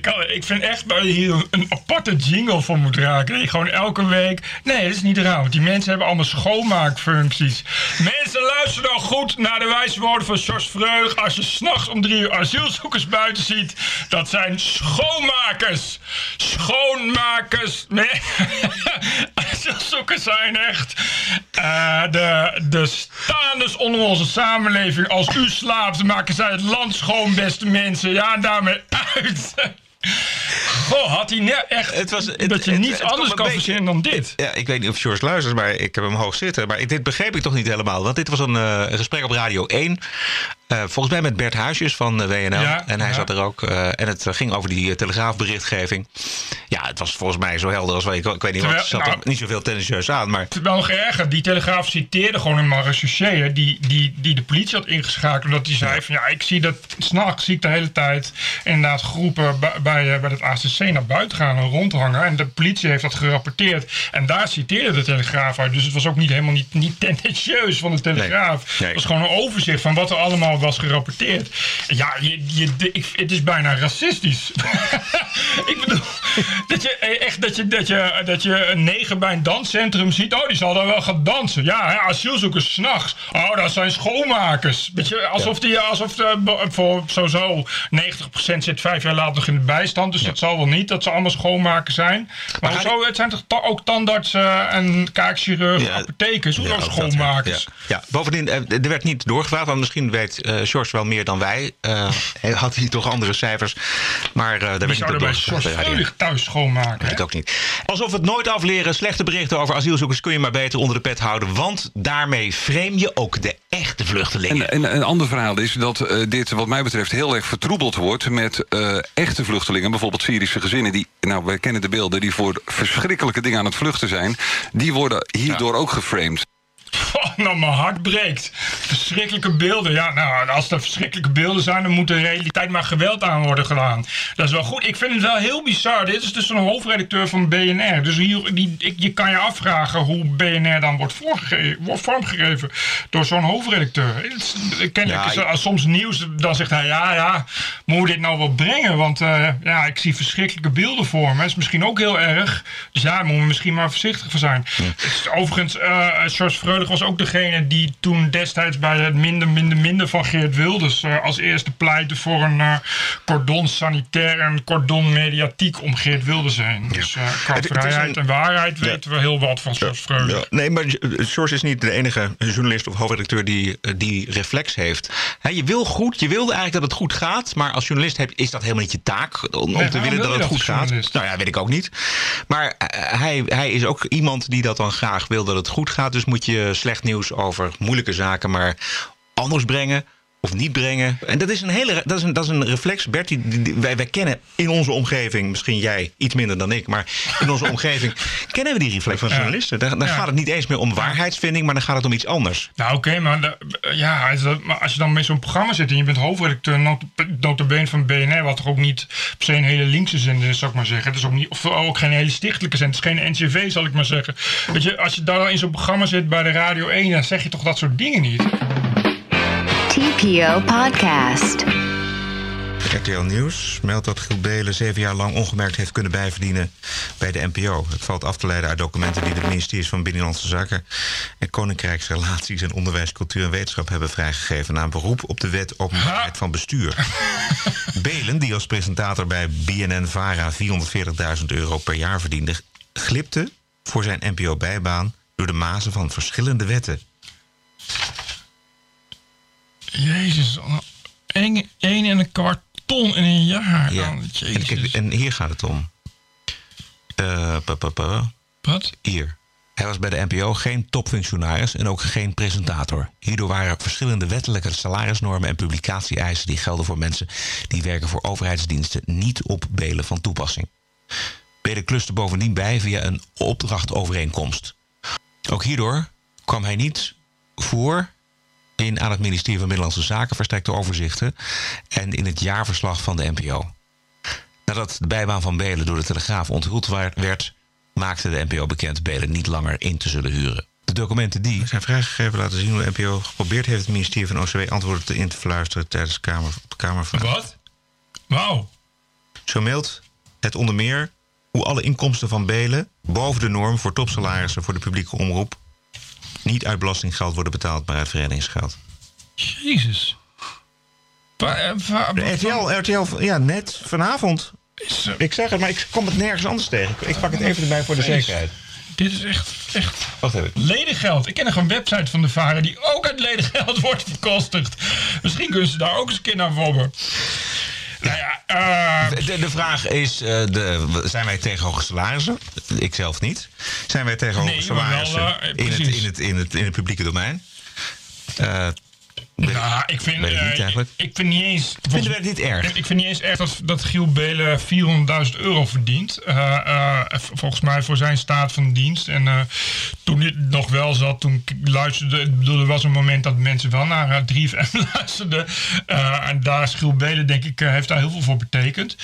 Kan, ik vind echt dat je hier een aparte jingle voor moet raken. Gewoon elke week. Nee, dat is niet raar. Die mensen hebben allemaal schoonmaakfuncties. Mensen, luister dan goed naar de wijze woorden van George Freud. Als je s'nachts om drie uur asielzoekers buiten ziet. Dat zijn schoonmakers. Schoonmakers. Nee. asielzoekers zijn echt uh, de, de staanders onder onze samenleving. Als u slaapt, maken zij het land schoon, beste mensen. Ja, en daarmee uit. Goh, had hij net echt het was, het, dat je het- niets anders kan verzinnen dan dit. Ja, ik weet niet of George luistert, maar ik heb hem hoog zitten. Maar ik- dit begreep ik toch niet helemaal. Want dit was een, eh, een gesprek op Radio 1. Eh, volgens mij met Bert Huisjes van eh, WNL. Ja, en hij ja. zat er ook. eh, en het ging over die telegraafberichtgeving. Ja, het was volgens mij zo helder als wel. Ik, ik weet niet wat. Terwijl- Er zat nou- er niet zoveel tendentieus aan. Maar Het is wel nog erger. Die Telegraaf citeerde gewoon een marechaussee... Die, die, die de politie had ingeschakeld. Omdat hij zei van... Ja, ik zie dat... S'nachts zie ik de hele tijd... inderdaad groepen bij, bij, bij het ACC naar buiten gaan en rondhangen. En de politie heeft dat gerapporteerd. En daar citeerde de Telegraaf uit. Dus het was ook niet helemaal niet, niet tendentieus van de Telegraaf. Nee. Het was gewoon een overzicht van wat er allemaal was gerapporteerd. Ja, je, je, ik, het is bijna racistisch. ik bedoel, dat je eh, echt dat je, dat, je, dat je een neger bij een danscentrum ziet. Oh, die zal daar wel gaan dansen. Ja, hè, asielzoekers s'nachts. Oh, dat zijn schoonmakers. Weet je, alsof die, alsof de, be- voor sowieso 90% zit vijf jaar later nog in de bijstand. Dus dat zal wel niet dat ze allemaal schoonmakers zijn. Maar, zo, het zijn toch ta- ook tandartsen en kaakchirurgen, apothekers, hoe Ja, dat, ja. schoonmakers. Ja. Bovendien, eh, er werd niet doorgevraagd, want misschien weet eh George wel meer dan wij. Eh, hij had hij toch andere cijfers. Maar eh daar werd Die niet op Freulich thuis schoonmaken. Weet hè? ik ook niet. Alsof we het nooit afleren. Slechte berichten over asielzoekers kun je maar beter onder de pet houden. Want daarmee frame je ook de echte vluchtelingen. En, en een ander verhaal is dat eh, dit, wat mij betreft, heel erg vertroebeld wordt met eh, echte vluchtelingen. Bijvoorbeeld Syrische gezinnen. Die, nou, wij kennen de beelden, die voor verschrikkelijke dingen aan het vluchten zijn. Die worden hierdoor ook geframed. Nou, mijn hart breekt. Verschrikkelijke beelden. Ja, nou, als er verschrikkelijke beelden zijn, dan moet in realiteit maar geweld aan worden gedaan. Dat is wel goed. Ik vind het wel heel bizar. Dit is dus een hoofdredacteur van BNR. Dus hier, die, ik, je kan je afvragen hoe BNR dan wordt, vormgegeven door zo'n hoofdredacteur. Kennelijk is er als soms nieuws, dan zegt hij, ja, ja, moet dit nou wel brengen? Want eh, ja, ik zie verschrikkelijke beelden voor me. Dat is misschien ook heel erg. Dus ja, daar moeten we misschien maar voorzichtig voor zijn. Overigens, eh George was ook degene die toen destijds bij het minder, minder, minder van Geert Wilders eh, als eerste pleitte voor een eh, cordon sanitair en cordon mediatiek om Geert Wilders heen. Dus eh, qua Het- het is vrijheid een- en waarheid weten we heel wat van George. Ja, nee, maar George is niet de enige journalist of hoofdredacteur die die reflex heeft. Je wil goed, je wil eigenlijk dat het goed gaat, maar als journalist heb, is dat helemaal niet je taak om, te willen wil dat het dat goed gaat. Nou ja, weet ik ook niet. Maar hij, hij is ook iemand die dat dan graag wil dat het goed gaat. Dus moet je slecht nieuws over moeilijke zaken maar anders brengen. Of niet brengen. En dat is een hele dat is een, dat is een reflex. Bert, die, die- die- wij, wij kennen in onze omgeving, misschien jij iets minder dan ik, maar in onze omgeving kennen we die reflex van journalisten. Dan, Ja. gaat het niet eens meer om waarheidsvinding, maar dan gaat het om iets anders. Nou oké, maar, ja, als, dat- maar als je dan met zo'n programma zit en je bent hoofdredacteur notabene van BNR, wat toch ook niet per se een hele linkse zender is, zou ik maar zeggen. Het is ook, niet, of ook geen hele stichtelijke zender, het is geen NCV, zal ik maar zeggen. Weet je, als je daar in zo'n programma zit bij de Radio 1, dan zeg je toch dat soort dingen niet. TPO Podcast. RTL Nieuws meldt dat Giel Belen zeven jaar lang ongemerkt heeft kunnen bijverdienen bij de NPO. Het valt af te leiden uit documenten die de ministeries van Binnenlandse Zaken en Koninkrijksrelaties en Onderwijs, Cultuur en Wetenschap hebben vrijgegeven na een beroep op de wet openbaarheid van bestuur. Belen, die als presentator bij BNN Vara 440.000 euro per jaar verdiende, glipte voor zijn NPO-bijbaan door de mazen van verschillende wetten. Jezus, één, één en een kwart ton in een jaar. Ja. dan. En, kijk, en hier gaat het om. Pa. Wat? Hier. Hij was bij de NPO geen topfunctionaris en ook geen presentator. Hierdoor waren verschillende wettelijke salarisnormen en publicatie-eisen die gelden voor mensen die werken voor overheidsdiensten niet op Belen van toepassing. Belen kluste bovendien bij via een opdrachtovereenkomst. Ook hierdoor kwam hij niet voor in aan het ministerie van Binnenlandse Zaken verstrekte overzichten en in het jaarverslag van de NPO. Nadat de bijbaan van Belen door de Telegraaf onthuld werd, maakte de NPO bekend Belen niet langer in te zullen huren. De documenten die zijn vrijgegeven laten zien hoe de NPO geprobeerd heeft het ministerie van OCW antwoorden te in te fluisteren tijdens kamer, Kamervraag. Wat? Wauw. Zo meldt het onder meer hoe alle inkomsten van Belen boven de norm voor topsalarissen voor de publieke omroep niet uit belastinggeld worden betaald, maar uit verenigingsgeld. Jezus. Wa- eh, RTL, RTL, ja, net vanavond. Ik zeg het, maar ik kom het nergens anders tegen. Ik pak het even erbij voor de zekerheid. Dit is echt, echt Wacht even. ledengeld. Ik ken nog een website van de Varen die ook uit ledengeld wordt bekostigd. Misschien kunnen ze daar ook eens een keer naar. Nou ja, eh, De, de vraag is, eh, de, zijn wij tegen hoge salarissen? Ik zelf niet. Zijn wij tegen hoge Nee, maar wel, salarissen eh, in, het, in, het, in, het, in het publieke domein? Nou, ik vind, ik niet eh, eigenlijk. ik vind niet eens... Vinden wij het niet erg? Ik vind niet eens erg dat, dat Giel Belen 400.000 euro verdient. Eh, eh, volgens mij voor zijn staat van dienst. En toen hij nog wel zat, toen ik luisterde... Ik bedoel, er was een moment dat mensen wel naar eh, 3FM luisterden. En daar is Giel Belen, denk ik, heeft daar heel veel voor betekend.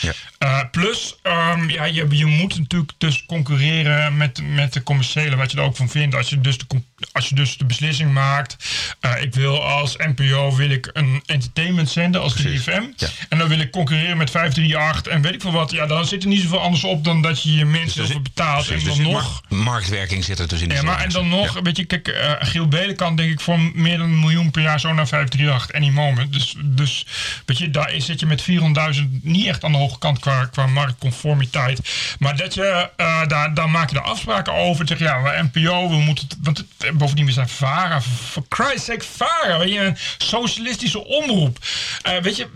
Plus, ehm, ja, je, je moet natuurlijk dus concurreren met, met de commerciële, wat je er ook van vindt. Als je dus de, als je dus de beslissing maakt, eh, ik wil als NPO wil ik een entertainment zenden als 3FM. En dan wil ik concurreren met 538 en weet ik veel wat. Ja, dan zit er niet zoveel anders op dan dat je je mensen veel betaalt. Precies, en dus dan nog... mar- marktwerking zit er dus in. Ja, maar en dan nog, weet je, kijk, eh, Giel Belen kan denk ik voor meer dan een miljoen per jaar zo naar 538 any moment. Dus, dus weet je, daar zit je met 400.000 niet echt aan de hoge kant qua, qua marktconformiteit. Maar dat je, eh, daar, daar maak je de afspraken over. Zeg ja, we NPO, we moeten, want het, bovendien we zijn VARA, for Christ's sake VARA, weet je, een socialistische omroep. Eh, weet je,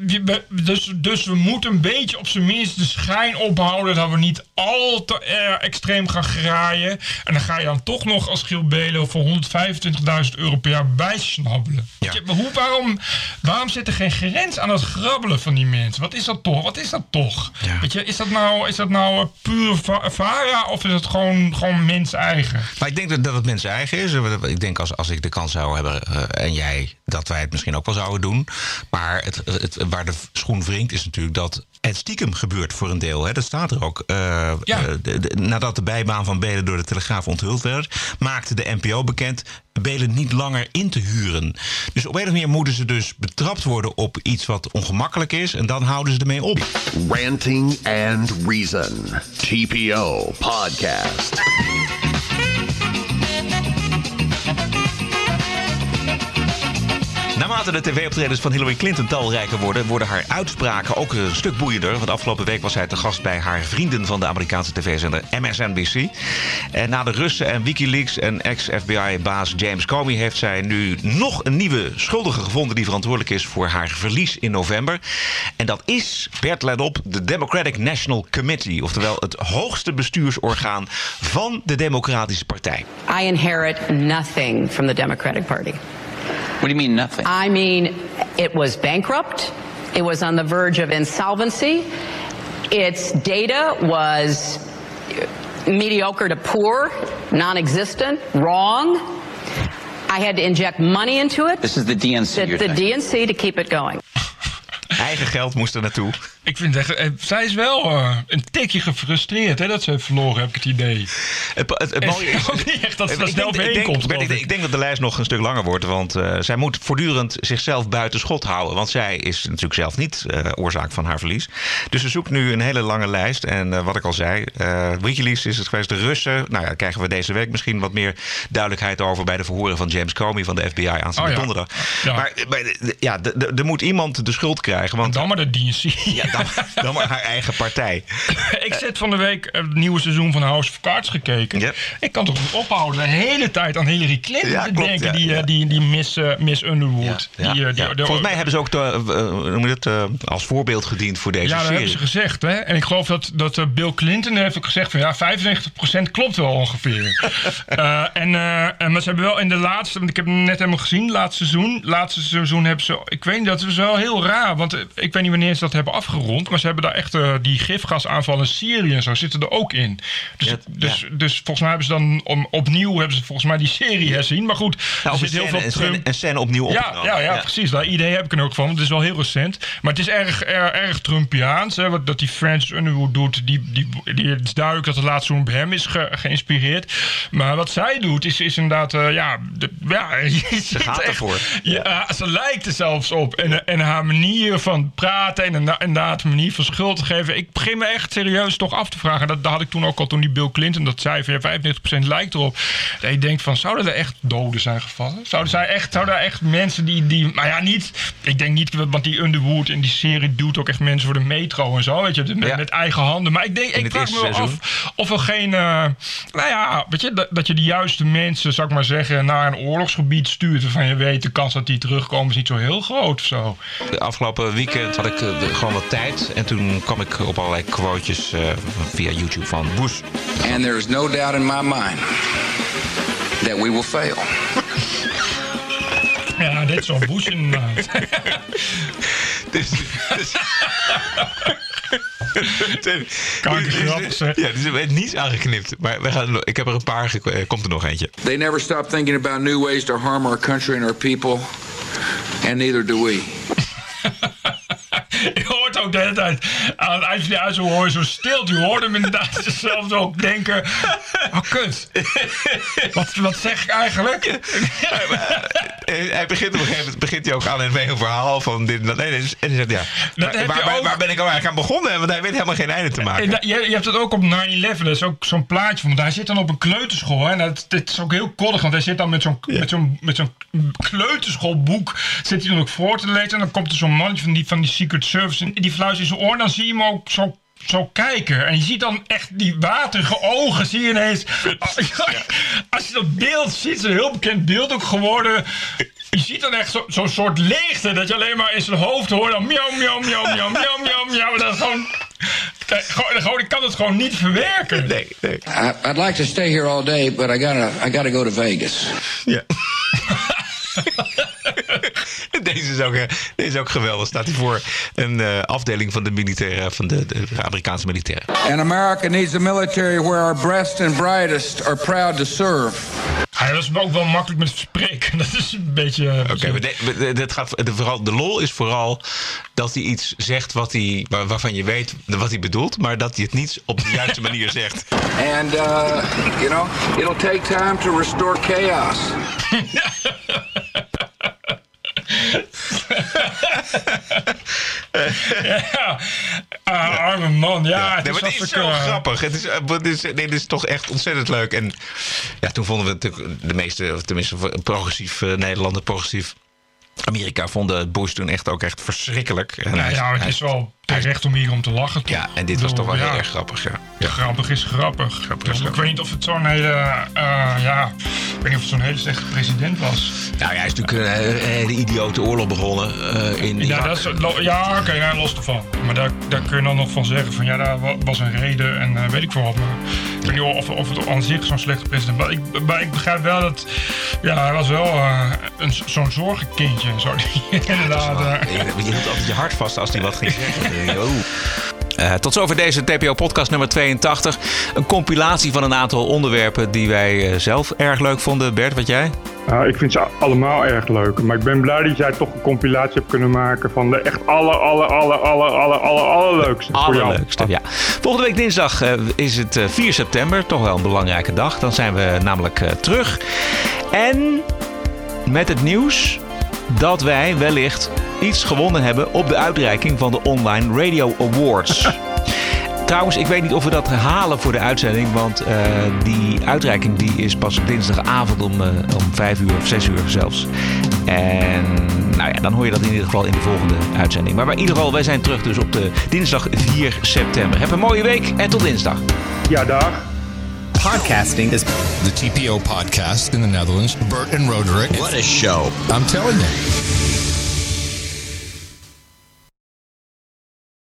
dus, dus we moeten een beetje op zijn minst de schijn ophouden dat we niet al te eh, extreem gaan graaien. En dan ga je dan toch nog als Giel Belen voor 125.000 euro per jaar bijsnabbelen. Je, maar hoe, waarom, waarom zit er geen grens aan het grabbelen van die mensen? Wat is dat toch? Wat is dat toch? Weet je, is dat nou, is dat nou eh, puur va- VARA of is het gewoon, gewoon mens eigen? Maar ik denk dat, dat het mensen eigen Ik denk als, als ik de kans zou hebben eh, en jij, dat wij het misschien ook wel zouden doen. Maar het, het, waar de schoen wringt is natuurlijk dat het stiekem gebeurt voor een deel. Hè. Dat staat er ook. Eh, eh, de- de- nadat de bijbaan van Belen door de Telegraaf onthuld werd, maakte de NPO bekend Belen niet langer in te huren. Dus op een of andere manier moeten ze dus betrapt worden op iets wat ongemakkelijk is. En dan houden ze ermee op. Ranting and Reason. TPO Podcast. Naarmate de tv-optredens van Hillary Clinton talrijker worden, worden haar uitspraken ook een stuk boeiender. Want afgelopen week was zij te gast bij haar vrienden van de Amerikaanse tv-zender MSNBC. En na de Russen en Wikileaks en ex-FBI-baas James Comey heeft zij nu nog een nieuwe schuldige gevonden die verantwoordelijk is voor haar verlies in november. En dat is, Bert let op, de Democratic National Committee. Oftewel het hoogste bestuursorgaan van de Democratische Partij. I inherit nothing from the Democratic Party. What do you mean nothing? I mean, it was bankrupt. It was on the verge of insolvency. Its data was mediocre to poor, non existent, wrong. I had to inject money into it. This is the DNC. The, you're the. DNC to keep it going. Eigen geld moest er naartoe. Ik vind echt, eh, zij is wel eh, een tikje gefrustreerd hè, dat ze heeft verloren, heb ik het idee. Het, het, het mooie is... ook niet echt dat ze daar snel denk- ik denk- komt. Ik, denk- ik denk dat de lijst nog een stuk langer wordt. Want eh, zij moet voortdurend zichzelf buiten schot houden. Want zij is natuurlijk zelf niet oorzaak van haar verlies. Dus ze zoekt nu een hele lange lijst. En wat ik al zei, Wikileaks is het geweest. De Russen, nou ja, krijgen we deze week misschien wat meer duidelijkheid over... bij de verhoren van James Comey van de FBI aanstaande Oh ja. donderdag. Ja. Maar, maar, ja, er moet iemand de schuld krijgen. Want, dan maar de DNC. Ja, dan, dan maar haar eigen partij. ik zit van de week het nieuwe seizoen van House of Cards gekeken. Ik kan toch niet ophouden de hele tijd aan Hillary Clinton Ja, te klopt, denken. ja, die, eh, ja. die, die Miss, eh, Miss Underwood. Ja, die, eh, die, ja. Volgens mij hebben ze ook de, noem je het, als voorbeeld gediend voor deze ja, dat serie. hebben ze gezegd. Hè? En ik geloof dat, dat Bill Clinton heeft ook gezegd van ja, 95% klopt wel ongeveer. En, en, maar ze hebben wel in de laatste, want ik heb net helemaal gezien, laatste seizoen. Laatste seizoen hebben ze, ik weet niet, dat is wel heel raar. Want ik weet niet wanneer ze dat hebben afgerond. Maar ze hebben daar echt eh, die gifgasaanvallen in Syrië en zo zitten er ook in. Dus, dus, dus volgens mij hebben ze dan om, opnieuw hebben ze volgens mij die serie herzien. Maar goed, Nou, er zit een heel scène, veel een, scène, een scène opnieuw Ja, opgenomen. ja, ja, precies. Dat idee heb ik er ook van. Het is wel heel recent. Maar het is erg, erg, erg Trumpiaans. Hè, wat dat die Francis Underwood doet. Die, die, die, het is duidelijk dat het laatste bij hem is ge- geïnspireerd. Maar wat zij doet, is, is inderdaad... eh, ja, de, ja, je ziet gaat echt- ervoor. Ja, ze lijkt er zelfs op. En, en haar manier van praten en inderdaad- inderdaad haar manier van schuld te geven. Ik begin me echt serieus toch af te vragen. Dat, dat had ik toen ook al toen die Bill Clinton dat zei. Van, ja, 95% lijkt erop. Dat je denkt van, zouden er echt doden zijn gevallen? Zouden, zij echt, zouden er echt mensen die, die... Maar ja, niet... Ik denk niet, want die Underwood in die serie doet ook echt mensen voor de metro en zo. Weet je, met, met eigen handen. Maar ik denk, ik vraag me wel af of er geen... eh, nou ja, weet je, dat, dat je de juiste mensen, zou ik maar zeggen, naar een oorlogsgebied stuurt. Waarvan je weet, de kans dat die terugkomen is niet zo heel groot of zo. De afgelopen weekend had ik eh, gewoon wat tijd. En toen kwam ik op allerlei quotejes eh, via YouTube van Bush. And there is no doubt in my mind that we will fail. Ja, dit is zo'n Bush inderdaad. Dus, dus, Kankergrappig, zeg. Ja, dus er werd niets aangeknipt. Maar we gaan, ik heb er een paar. gek- eh, Komt er nog eentje. They never stop thinking about new ways to harm our country and our people, and neither do we. Ook de hele tijd aan die uitzending hoor je zo stil. Je hoort hem inderdaad zelf ook denken. Oh, kut. Wat, wat zeg ik eigenlijk? Eh, Hij begint op een gegeven moment begint hij ook aan een een verhaal van dit en dat. Dus- en hij zegt ja. Waar, waar, ben ik al eigenlijk aan begonnen? Want hij weet helemaal geen einde te maken. En je, je hebt het ook op 9-11. Dat is ook zo'n plaatje van. want Hij zit dan op een kleuterschool. Hè, en dat, dit is ook heel koddig. Want hij zit dan met zo'n met zo'n met zo'n kleuterschoolboek. Zit hij dan ook voor te lezen. En dan komt er zo'n mannetje van die, van die Secret Service. En die fluistert in zijn oor. En dan zie je hem ook zo. Zo kijken. En je ziet dan echt die waterige ogen. Zie je ineens. Als je dat beeld ziet. Het is een heel bekend beeld ook geworden. Je ziet dan echt zo- zo'n soort leegte. Dat je alleen maar in zijn hoofd hoort. Dan miauw, miauw, miauw, miauw, miauw, miauw, miauw. Dat is gewoon. Kijk, gewoon, gewoon, ik kan het gewoon niet verwerken. Nee, nee. I, I'd like to stay here all day, but I gotta, I gotta go to Vegas. Ja. Deze is, ook, eh, deze is ook geweldig. Staat hij voor een eh, afdeling van de, militaire, van de, de Amerikaanse militairen. And America needs a military where our best and brightest are proud to serve. Dat is ook wel makkelijk met spreken. Dat is een beetje. Oké, maar de- de- dit gaat, de, vooral, de lol is vooral dat hij iets zegt wat hij, waar- waarvan je weet wat hij bedoelt, maar dat hij het niet op de juiste manier zegt. And, uh, you know, it'll take time to restore chaos. Ja, ah, arme man. Ja, het Nee, is, maar het is alsof zo eh, grappig. Het is, eh, het is, nee, dit is toch echt ontzettend leuk. En ja, toen vonden we natuurlijk de meeste, of tenminste progressief eh, Nederlander, progressief Amerika vonden Bush toen echt ook echt verschrikkelijk. En Ja, hij- ja, het hij- is wel terecht om hier om te lachen. toch? Ja, en dit was toch wel heel ja, erg grappig. Ja. Grappig is grappig. is Ik grappig. weet niet of het zo'n hele. eh, ja, ik weet niet of het zo'n hele slechte president was. Nou, hij is natuurlijk een, hele- hele idiote oorlog begonnen eh, in Ja, dat is, ja oké, ja, los ervan. Maar daar, daar kun je dan nog van zeggen van ja, daar wa- was een reden en eh, weet ik veel wat. Maar ik weet niet of, of het aan zich zo'n slechte president was. Maar ik, maar ik begrijp wel dat, ja, hij was wel een, zo'n zorgenkindje. en Zo, inderdaad. eh, Je, je hield altijd je hart vast als hij wat ging zeggen. Eh, tot zover deze TPO-podcast nummer 82. Een compilatie van een aantal onderwerpen die wij zelf erg leuk vonden. Bert, wat jij? Nou, ik vind ze allemaal erg leuk. Maar ik ben blij dat jij toch een compilatie hebt kunnen maken van de echt aller, aller, aller, aller, aller, aller, allerleukste. voor jou. Allerleukste, ja. Volgende week dinsdag eh, is het eh, 4 september. Toch wel een belangrijke dag. Dan zijn we namelijk eh, terug. En met het nieuws dat wij wellicht iets gewonnen hebben op de uitreiking van de Online Radio Awards. Trouwens, ik weet niet of we dat halen voor de uitzending. Want eh, die uitreiking die is pas op dinsdagavond om, eh, om 5 uur of 6 uur zelfs. En nou ja, dan hoor je dat in ieder geval in de volgende uitzending. Maar in ieder geval, wij zijn terug dus op de dinsdag 4 september. Heb een mooie week en tot dinsdag. Ja, dag. Podcasting is the TPO podcast in the Netherlands. Bert and Roderick. What a show. I'm telling you.